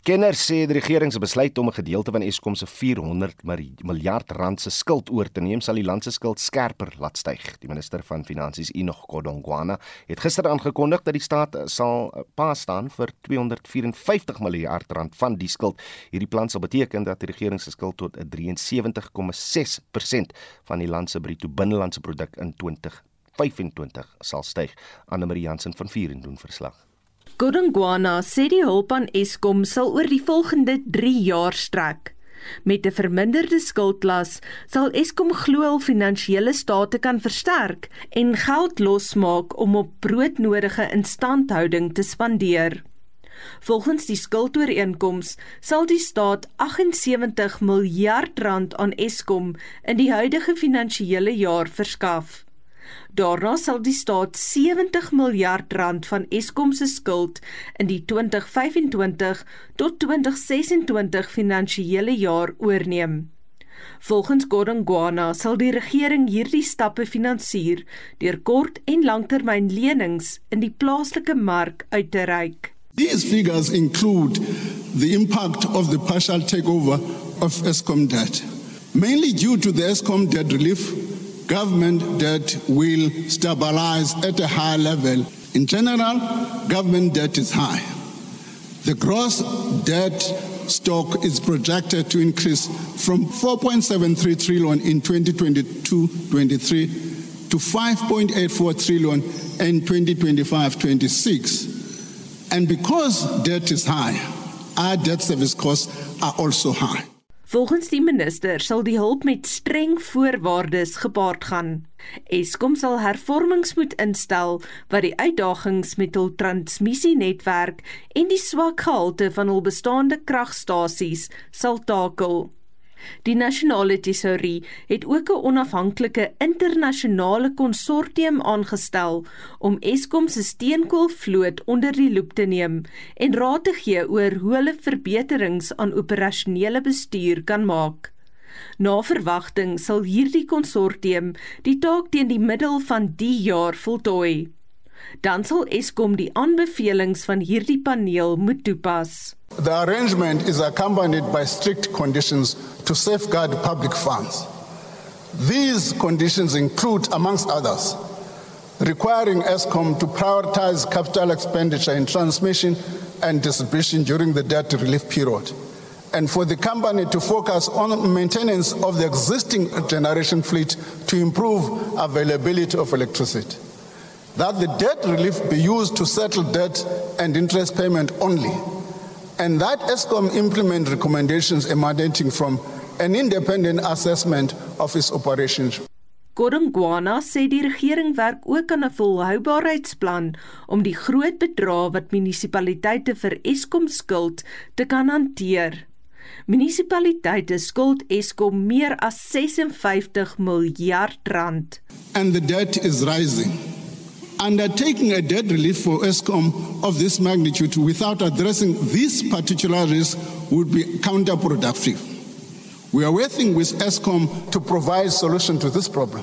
Kenners sê die regering se besluit om 'n gedeelte van Eskom se 400 miljard rand se skuld oor te neem sal die land se skuld skerper laat styg. Die minister van Finansies, Enoch Godongwana, het gister aangekondig dat die staat sal pa staan vir 254 miljard rand van die skuld. Hierdie plan sal beteken dat die regering se skuld tot 73,6% van die land se bruto binnelandse produk in 2025 sal styg. Anne Marie Jansen van Vieren doen verslag. Godongwana sê die hulp aan Eskom sal oor die volgende 3 jaar strek. Met 'n verminderde skuldlas sal Eskom glo hul finansiële state kan versterk en geld losmaak om op broodnodige instandhouding te spandeer. Volgens die skuldooreenkoms sal die staat 78 miljard rand aan Eskom in die huidige finansiële jaar verskaf. Daarna sal die staat 70 miljard rand van Eskom se skuld in die 2025 tot 2026 finansiële jaar oorneem. Volgens Gordon Guana sal die regering hierdie stappe finansier deur kort- en langtermynlenings in die plaaslike mark uit te reik. These figures include the impact of the partial takeover of Eskom debt. Mainly due to the Eskom debt relief, government debt will stabilize at a high level. In general, government debt is high. The gross debt stock is projected to increase from 4.73 trillion in 2022-23 to 5.84 trillion in 2025-26. And because debt is high, our debt service costs are also high. Volgens die minister sal die hulp met streng voorwaardes gepaard gaan. Eskom sal hervormings moet instel wat die uitdagings met hul transmissienetwerk en die swak gehalte van hul bestaande kragstasies sal takel. Die nasionale tesourie het ook 'n onafhanklike internasionale konsortium aangestel om Eskom se steenkoolvloot onder die loep te neem en raad te gee oor hoe hulle verbeterings aan operasionele bestuur kan maak. Na verwagting sal hierdie konsortium die taak teen die middel van die jaar voltooi. Dan sal Eskom die aanbevelings van hierdie paneel moet toepas. The arrangement is accompanied by strict conditions to safeguard public funds. These conditions include, amongst others, requiring ESCOM to prioritize capital expenditure in transmission and distribution during the debt relief period, and for the company to focus on maintenance of the existing generation fleet to improve availability of electricity. That the debt relief be used to settle debt and interest payment only and that ESCOM implement recommendations emanating from an independent assessment of its operations. Gordon Guana sê die regering werk ook aan 'n volhoubaarheidsplan om die groot bedrae wat munisipaliteite vir Eskom skuld te kan hanteer. Munisipaliteite skuld Eskom meer as 56 miljard rand. And the debt is rising. Undertaking a debt relief for ESCOM of this magnitude without addressing this particular risk would be counterproductive. We are working with ESCOM to provide solution to this problem,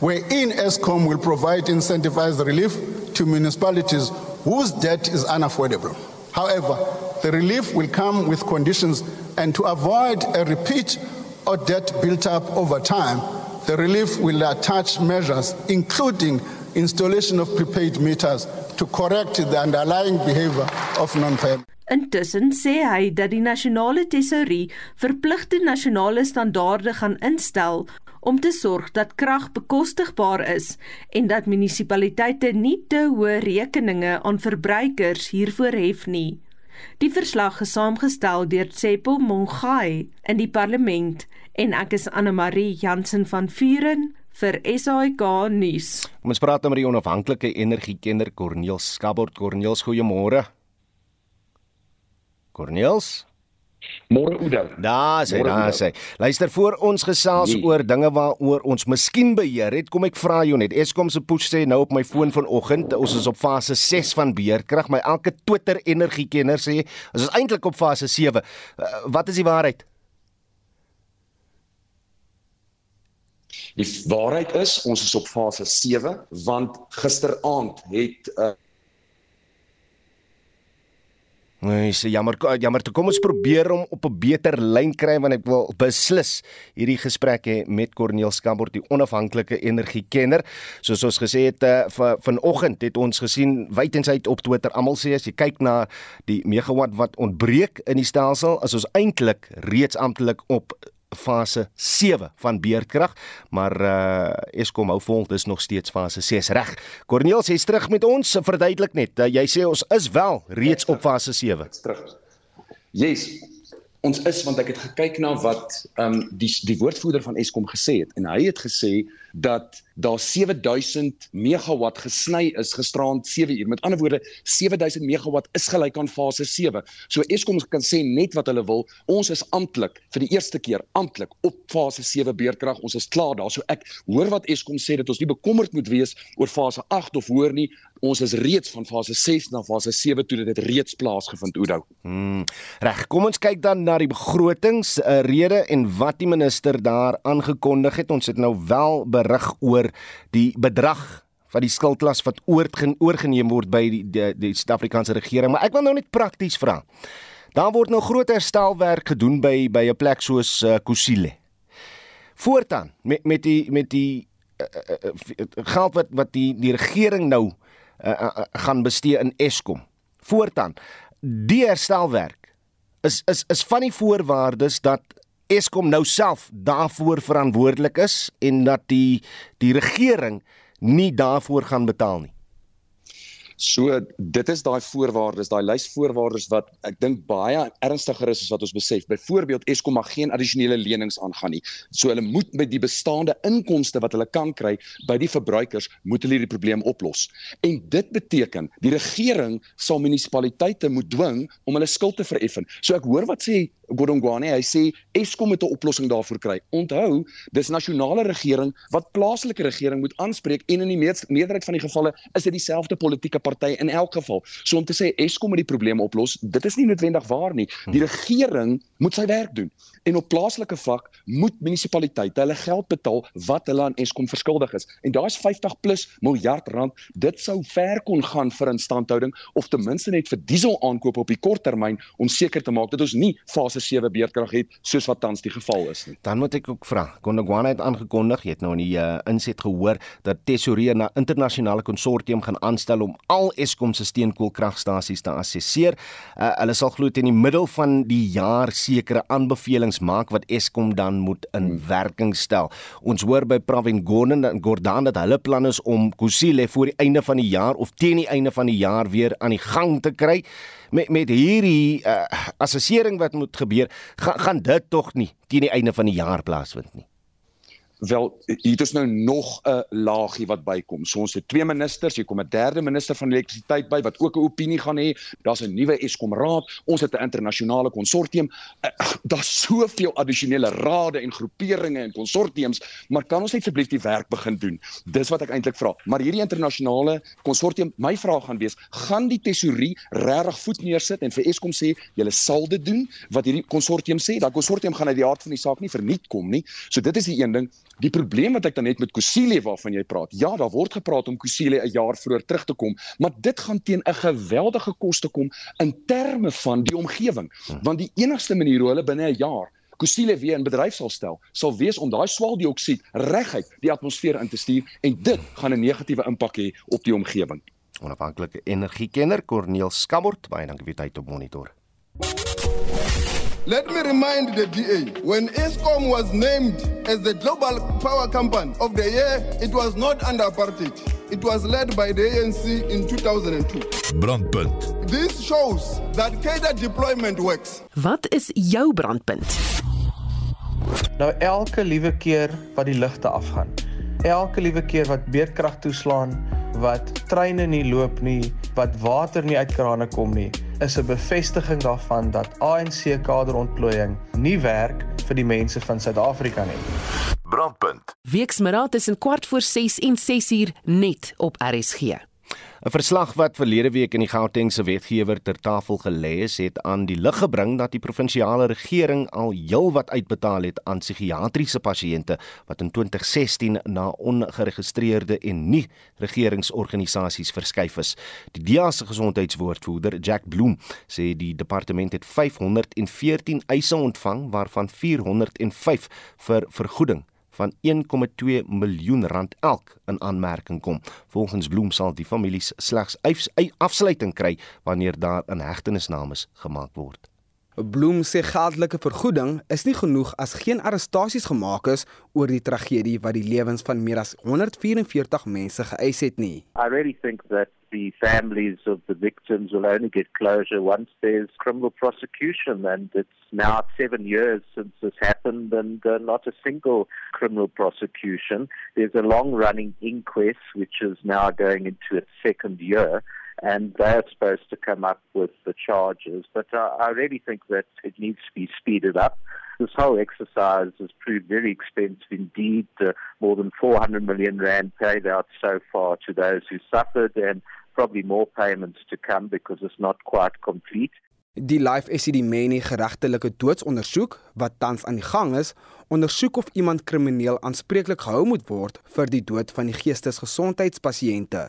wherein ESCOM will provide incentivized relief to municipalities whose debt is unaffordable. However, the relief will come with conditions and to avoid a repeat of debt built up over time, the relief will attach measures including installation of prepaid meters to correct the underlying behavior of non-payment. Intussen sê hy dat die nasionale tesourie verpligte nasionale standaarde gaan instel om te sorg dat krag bekostigbaar is en dat munisipaliteite nie te hoë rekeninge aan verbruikers hiervoor hef nie. Die verslag is saamgestel deur Tsepo Mongai in die parlement en ek is Anne Marie Jansen van Vuren vir SAK nuus. Kom ons praat nou met die onafhanklike energiekenner Corneels Skabord. Corneels, goeiemôre. Corneels? Môre Oudo. Daar sê, daar sê. Luister voor ons gesels nee. oor dinge waaroor ons miskien beheer het. Kom ek vra jou net. Eskom se push sê nou op my foon vanoggend, ons is op fase 6 van beheerkrag. My elke Twitter energiekenner sê ons is eintlik op fase 7. Uh, wat is die waarheid? Die waarheid is ons is op fase 7 want gisteraand het uh, Nee, se jammer jammer toe kom ons probeer om op 'n beter lyn kry want ek wil beslis hierdie gesprek hê met Corneel Skambort die onafhanklike energiekenner. Soos ons gesê het uh, vanoggend het ons gesien wyd en wyd op Twitter almal sê as jy kyk na die megawatt wat ontbreek in die stelsel, is ons eintlik reeds amptelik op fase 7 van beerdkrag, maar uh Eskom hou vol, dis nog steeds fase 6 reg. Corneel sê terug met ons, verduidelik net. Uh, jy sê ons is wel reeds op fase 7. Terug. Yes. Ons is want ek het gekyk na wat ehm um, die die woordvoerder van Eskom gesê het en hy het gesê dat daar 7000 megawatt gesny is gisterand 7 uur. Met ander woorde, 7000 megawatt is gelyk aan fase 7. So Eskom kan sê net wat hulle wil. Ons is amptelik vir die eerste keer amptelik op fase 7 beerkrag. Ons is klaar daar. So ek hoor wat Eskom sê dat ons nie bekommerd moet wees oor fase 8 of hoor nie. Ons is reeds van fase 6 na fase 7 toe dit reeds plaasgevind Oudo. Hmm. Reg, kom ons kyk dan na die begrotings uh, rede en wat die minister daar aangekondig het. Ons het nou wel berig oor die bedrag van die skuldklas wat oorgeneem word by die die, die Suid-Afrikaanse regering, maar ek wil nou net prakties vra. Daar word nou groot herstelwerk gedoen by by 'n plek soos uh, Kusile. Voortaan met met die met die uh, uh, geld wat wat die die regering nou uh, uh, gaan bestee in Eskom. Voortaan die herstelwerk is is is van die voorwaardes dat Eskom nou self daarvoor verantwoordelik is en dat die die regering nie daarvoor gaan betaal nie. So dit is daai voorwaardes, daai lys voorwaardes wat ek dink baie ernstiger is as wat ons besef. Byvoorbeeld Eskom mag geen addisionele lenings aangaan nie. So hulle moet met die bestaande inkomste wat hulle kan kry by die verbruikers, moet hulle hierdie probleem oplos. En dit beteken die regering sal munisipaliteite moet dwing om hulle skuld te vereffen. So ek hoor wat sê Godongwane, hy sê Eskom moet 'n oplossing daarvoor kry. Onthou, dis nasionale regering wat plaaslike regering moet aanspreek en in die meerderheid van die gevalle is dit dieselfde politieke party in elk geval. So om te sê Eskom moet die probleme oplos, dit is nie noodwendig waar nie. Die regering moet sy werk doen. En op plaaslike vlak moet munisipaliteite hulle geld betaal wat hulle aan Eskom verskuldig is. En daar's 50 plus miljard rand. Dit sou ver kon gaan vir instandhouding of ten minste net vir diesel aankope op die kort termyn om seker te maak dat ons nie fase 7 beerdkrag het soos wat tans die geval is nie. Dan moet ek ook vra. Gondwana het aangekondig, jy het nou in die uh, inset gehoor dat Tesorie na internasionale konsortium gaan aanstel om al Eskom se steenkoolkragstasies te assesseer. Uh, hulle sal glo teen die middel van die jaar sekere aanbevelings maak wat Eskom dan moet in werking stel. Ons hoor by Pravin Gordhan dat Gordhan dat hulle plan is om Kusile voor die einde van die jaar of teen die einde van die jaar weer aan die gang te kry. Met met hierdie uh, assessering wat moet gebeur, gaan gaan dit tog nie teen die einde van die jaar plaasvind nie wel hier is nou nog 'n laagie wat bykom. So ons het twee ministers, hier kom 'n derde minister van elektrisiteit by wat ook 'n opinie gaan hê. Daar's 'n nuwe Eskom raad. Ons het 'n internasionale konsortium. Uh, Daar's soveel addisionele rade en groeperinge en konsortiums, maar kan ons net asseblief die werk begin doen? Dis wat ek eintlik vra. Maar hierdie internasionale konsortium, my vraag gaan wees, gaan die tesorie regtig voet neersit en vir Eskom sê, julle sal dit doen wat hierdie konsortium sê? Dat konsortium gaan uit die hart van die saak nie verniet kom nie. So dit is die een ding. Die probleem wat ek dan net met Kusile waarvan jy praat. Ja, daar word gepraat om Kusile 'n jaar vroeër terug te kom, maar dit gaan teen 'n geweldige koste kom in terme van die omgewing. Want die enigste manier hoe hulle binne 'n jaar Kusile weer in bedryf sal stel, sal wees om daai swaweldioksied reguit die atmosfeer in te stuur en dit gaan 'n negatiewe impak hê op die omgewing. Onafhanklike energiekenner Corneel Skamort, baie dankie vir tyd op monitor. Let me remind the DA when ESCOM was named as the global power company of the year, it was not under apartheid. It was led by the ANC in 2002. Brandpunt. This shows that cadre deployment works. Wat is jou brandpunt? Nou elke liewe keer wat die ligte afgaan. Elke liewe keer wat beerdkrag toeslaan, wat treine nie loop nie, wat water nie uit krane kom nie is 'n bevestiging daarvan dat ANC kaderontplooiing nie werk vir die mense van Suid-Afrika nie. Brandpunt. Weksmiddag tussen kwart voor 6 en 6 uur net op RSG. 'n Verslag wat verlede week in die Gautengse wetgewer ter tafel gelê is, het aan die lig gebring dat die provinsiale regering al heelwat uitbetaal het aan psigiatriese pasiënte wat in 2016 na ongeregistreerde en nie regeringsorganisasies verskuif is. Die DEA se gesondheidswoordvoerder, Jack Bloem, sê die departement het 514 eise ontvang waarvan 405 vir vergoeding van 1,2 miljoen rand elk in aanmerking kom. Volgens Bloem sal die families slegs afsluiting kry wanneer daar 'n hegtenisnames gemaak word. Bloem sê geldelike vergoeding is nie genoeg as geen arrestasies gemaak is oor die tragedie wat die lewens van meer as 144 mense geëis het nie. I really think that the families of the victims will only get closure once there's criminal prosecution and it's now 7 years since this happened and uh, not a single criminal prosecution. There's a long running inquest which is now going into its second year and they're supposed to come up with the charges. But I really think that it needs to be speeded up. This whole exercise has proved very expensive indeed. Uh, more than 400 million rand paid out so far to those who suffered, and probably more payments to come because it's not quite complete. Die Life Esidimeni geregtelike doodsondersoek wat tans aan die gang is, ondersoek of iemand krimineel aanspreeklik gehou moet word vir die dood van die geestesgesondheidspasiënte.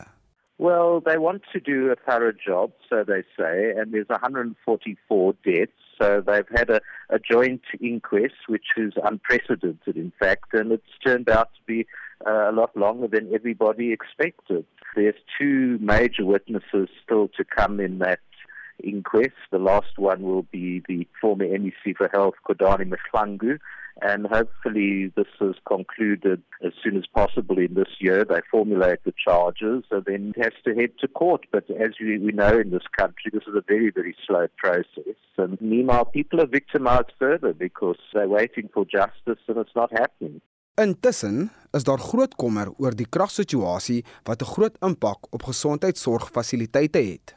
Well, they want to do a thorough job, so they say, and there's 144 deaths. So they've had a, a joint inquest, which is unprecedented, in fact, and it's turned out to be uh, a lot longer than everybody expected. There's two major witnesses still to come in that inquest. The last one will be the former MEC for Health, Kodani Mhlangu, and hopefully this is concluded as soon as possible in this year. They formulate the charges and then it has to head to court. But as we, we know in this country, this is a very, very slow process. And meanwhile, people are victimized further because they're waiting for justice and it's not happening. Intussen is daar groot kommer oor die kragsituasie wat 'n groot impak op gesondheidsorgfasiliteite het.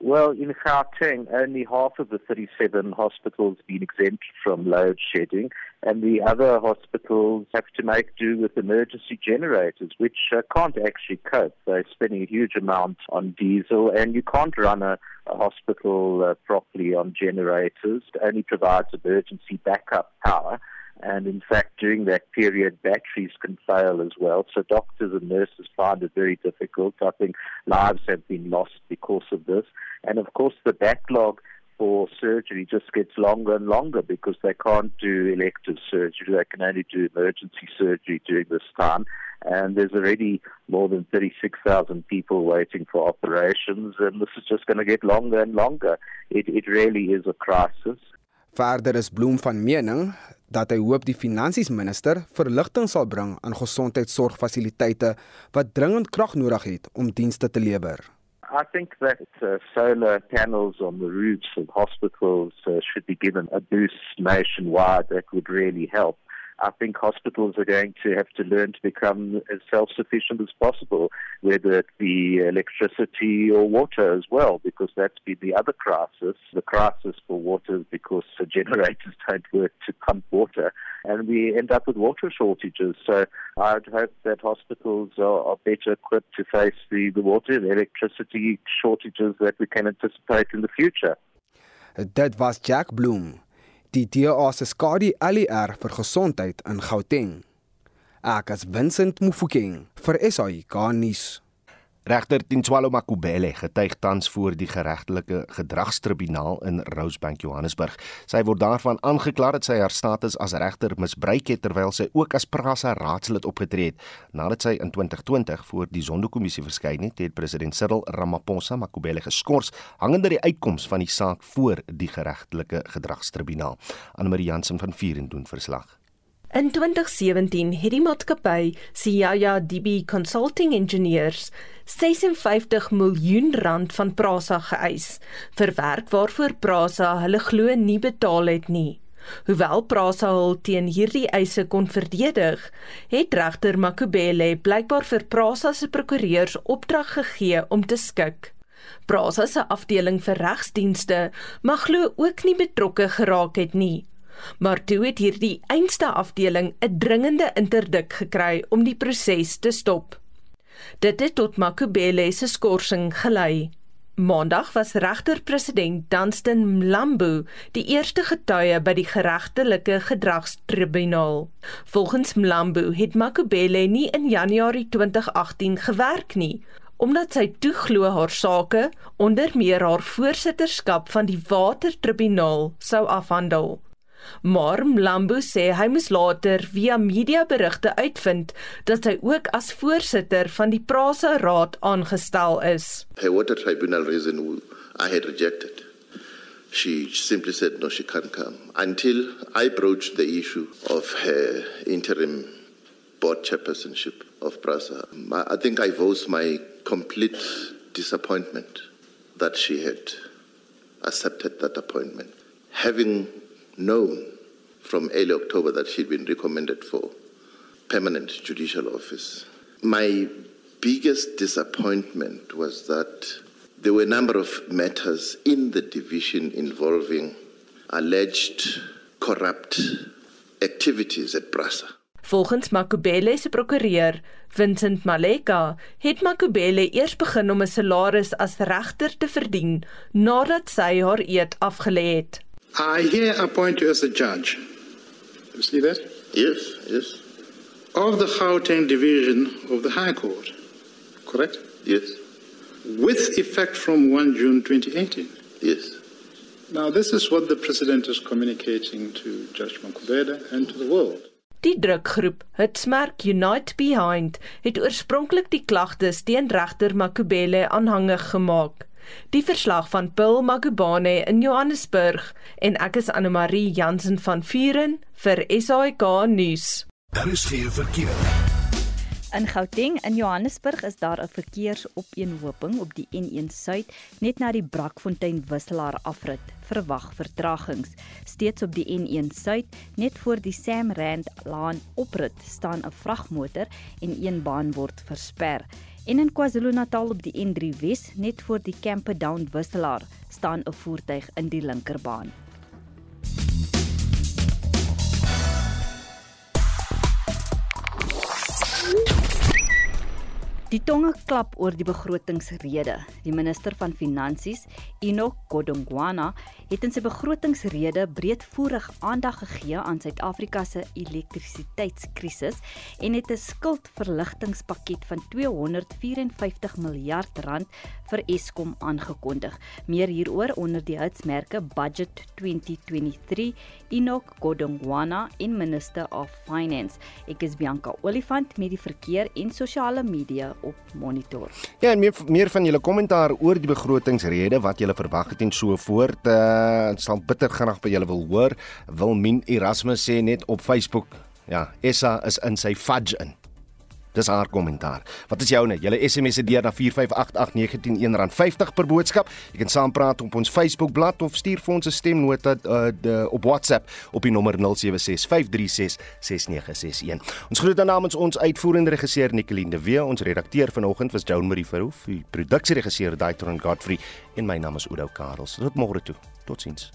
Well, in Gauteng, only half of the 37 hospitals been exempt from load shedding, and the other hospitals have to make do with emergency generators, which uh, can't actually cope. They're spending a huge amount on diesel, and you can't run a, a hospital uh, properly on generators. It only provides emergency backup power. And in fact, during that period, batteries can fail as well. So doctors and nurses find it very difficult. I think lives have been lost because of this. And of course, the backlog for surgery just gets longer and longer because they can't do elective surgery. They can only do emergency surgery during this time. And there's already more than 36,000 people waiting for operations, and this is just going to get longer and longer. It, it really is a crisis. Verder is Bloem van mening dat hy hoop die finansiesminister verligting sal bring aan gesondheidsorgfasiliteite wat dringend krag nodig het om dienste te lewer. I think that uh, solar panels on the roofs of hospitals uh, should be given a boost nationwide that would really help. I think hospitals are going to have to learn to become as self sufficient as possible, whether it be electricity or water as well, because that's been the other crisis. The crisis for water is because the (laughs) generators don't work to pump water, and we end up with water shortages. So I'd hope that hospitals are, are better equipped to face the, the water and electricity shortages that we can anticipate in the future. That was Jack Bloom. Die DA se skadu ALR vir gesondheid in Gauteng. Ek as Vincent Mufokeng vir SAI Garnis. Regter Tinswalo Makubele getuig tans voor die geregtelike gedragstribunaal in Rosebank Johannesburg. Sy word daarvan aangekla dat sy haar status as regter misbruik het terwyl sy ook as Prasa raadslid opgetree het. Nadat sy in 2020 voor die Zondo-kommissie verskyn het, het president Cyril Ramaphosa Makubele geskort hangende die uitkoms van die saak voor die geregtelike gedragstribunaal. Anne Marie Jansen van Vieren doen verslag. In 2017 het die maatskappy Siyaya DB Consulting Engineers 56 miljoen rand van Prasa geëis vir werk waarvoor Prasa hulle glo nie betaal het nie. Hoewel Prasa hul teen hierdie eise kon verdedig, het regter Makubele blykbaar vir Prasa se prokureurs opdrag gegee om te skik. Prasa se afdeling vir regsdienste mag glo ook nie betrokke geraak het nie. Maar toe het hierdie einste afdeling 'n dringende interdik gekry om die proses te stop. Dit het tot Makubele se skorsing gelei. Maandag was regter-president Dunstan Mlambo die eerste getuie by die geregtelike gedragstribunaal. Volgens Mlambo het Makubele nie in Januarie 2018 gewerk nie, omdat sy toeglo haar sake onder meer haar voorsitterskap van die watertribunaal sou afhandel. Maar Mlambo sê hy moes later via mediaberigte uitvind dat hy ook as voorsitter van die Prasa Raad aangestel is. A water tribunal reason I had rejected. She simply said, no, she can't come. Until I broached the issue of her interim board chairpersonship of PRASA. I think I voiced my complete disappointment that she had accepted that appointment. Having known from early October that she'd been recommended for permanent judicial office. My biggest disappointment was that there were a number of matters in the division involving alleged corrupt activities at Brasa. Volgens Makubele se prokureur, Vincent Maleka, het Makubele eers begin om 'n salaris as regter te verdien nadat sy haar eed afgelê het. I here appoint you as a judge. You see that? Yes, yes. Of the Gauteng division of the High Court. Correct? Yes. With effect from 1 June 2018. Yes. Now, this is what the President is communicating to Judge Makubele and to the world. Die drukgroep Hitsmerk Unite Behind het oorspronklik die klagtes teen regter Makubele aanhangig gemaak. Die verslag van Paul Magubane in Johannesburg en ek is Anne Marie Jansen van Vuren vir SAK nuus. Daar is geen verkeer. In Gauteng in Johannesburg is daar 'n verkeersopeenhoping op die N1 Suid net na die Brakfontein wisselaar afrit. Verwag vertragings. Steeds op die N1 Suid, net voor die Sam Rand laan oprit, staan 'n vragmotor en een baan word versper. En in KwaZulu-Natal op die N3 Wes, net voor die Camperdown wisselaar, staan 'n voertuig in die linkerbaan. Die tonge klap oor die begrotingsrede. Die minister van Finansies, Enoch Godongwana, het in sy begrotingsrede breedvoerig aandag gegee aan Suid-Afrika se elektrisiteitskrisis en het 'n skuldverligtingspakket van 254 miljard rand vir Eskom aangekondig. Meer hieroor onder die hitsmerke Budget 2023 Enoch Godongwana en Minister of Finance. Ek is Bianca Olifant met die verkeer en sosiale media op monitor. Ja, en meer meer van julle kommentaar oor die begrotingsrede wat julle verwag het en so voort. Uh sal bitter graag by julle wil hoor. Wilmien Erasmus sê net op Facebook, ja, Essa is in sy fudge in. Dis haar kommentaar. Wat is joune? Julle SMS se deur na 4588919 R50 per boodskap. Jy kan saampraat op ons Facebook bladsy of stuur vir ons 'n stemnota uh, op WhatsApp op die nommer 0765366961. Ons groet namens ons uitvoerende regisseur Nicoline de Wee, ons redakteur vanoggend was Joan Marie Verhoef, die produksieregisseur Daitron Godfrey en my naam is Oudo Karels. Tot môre toe. Totsiens.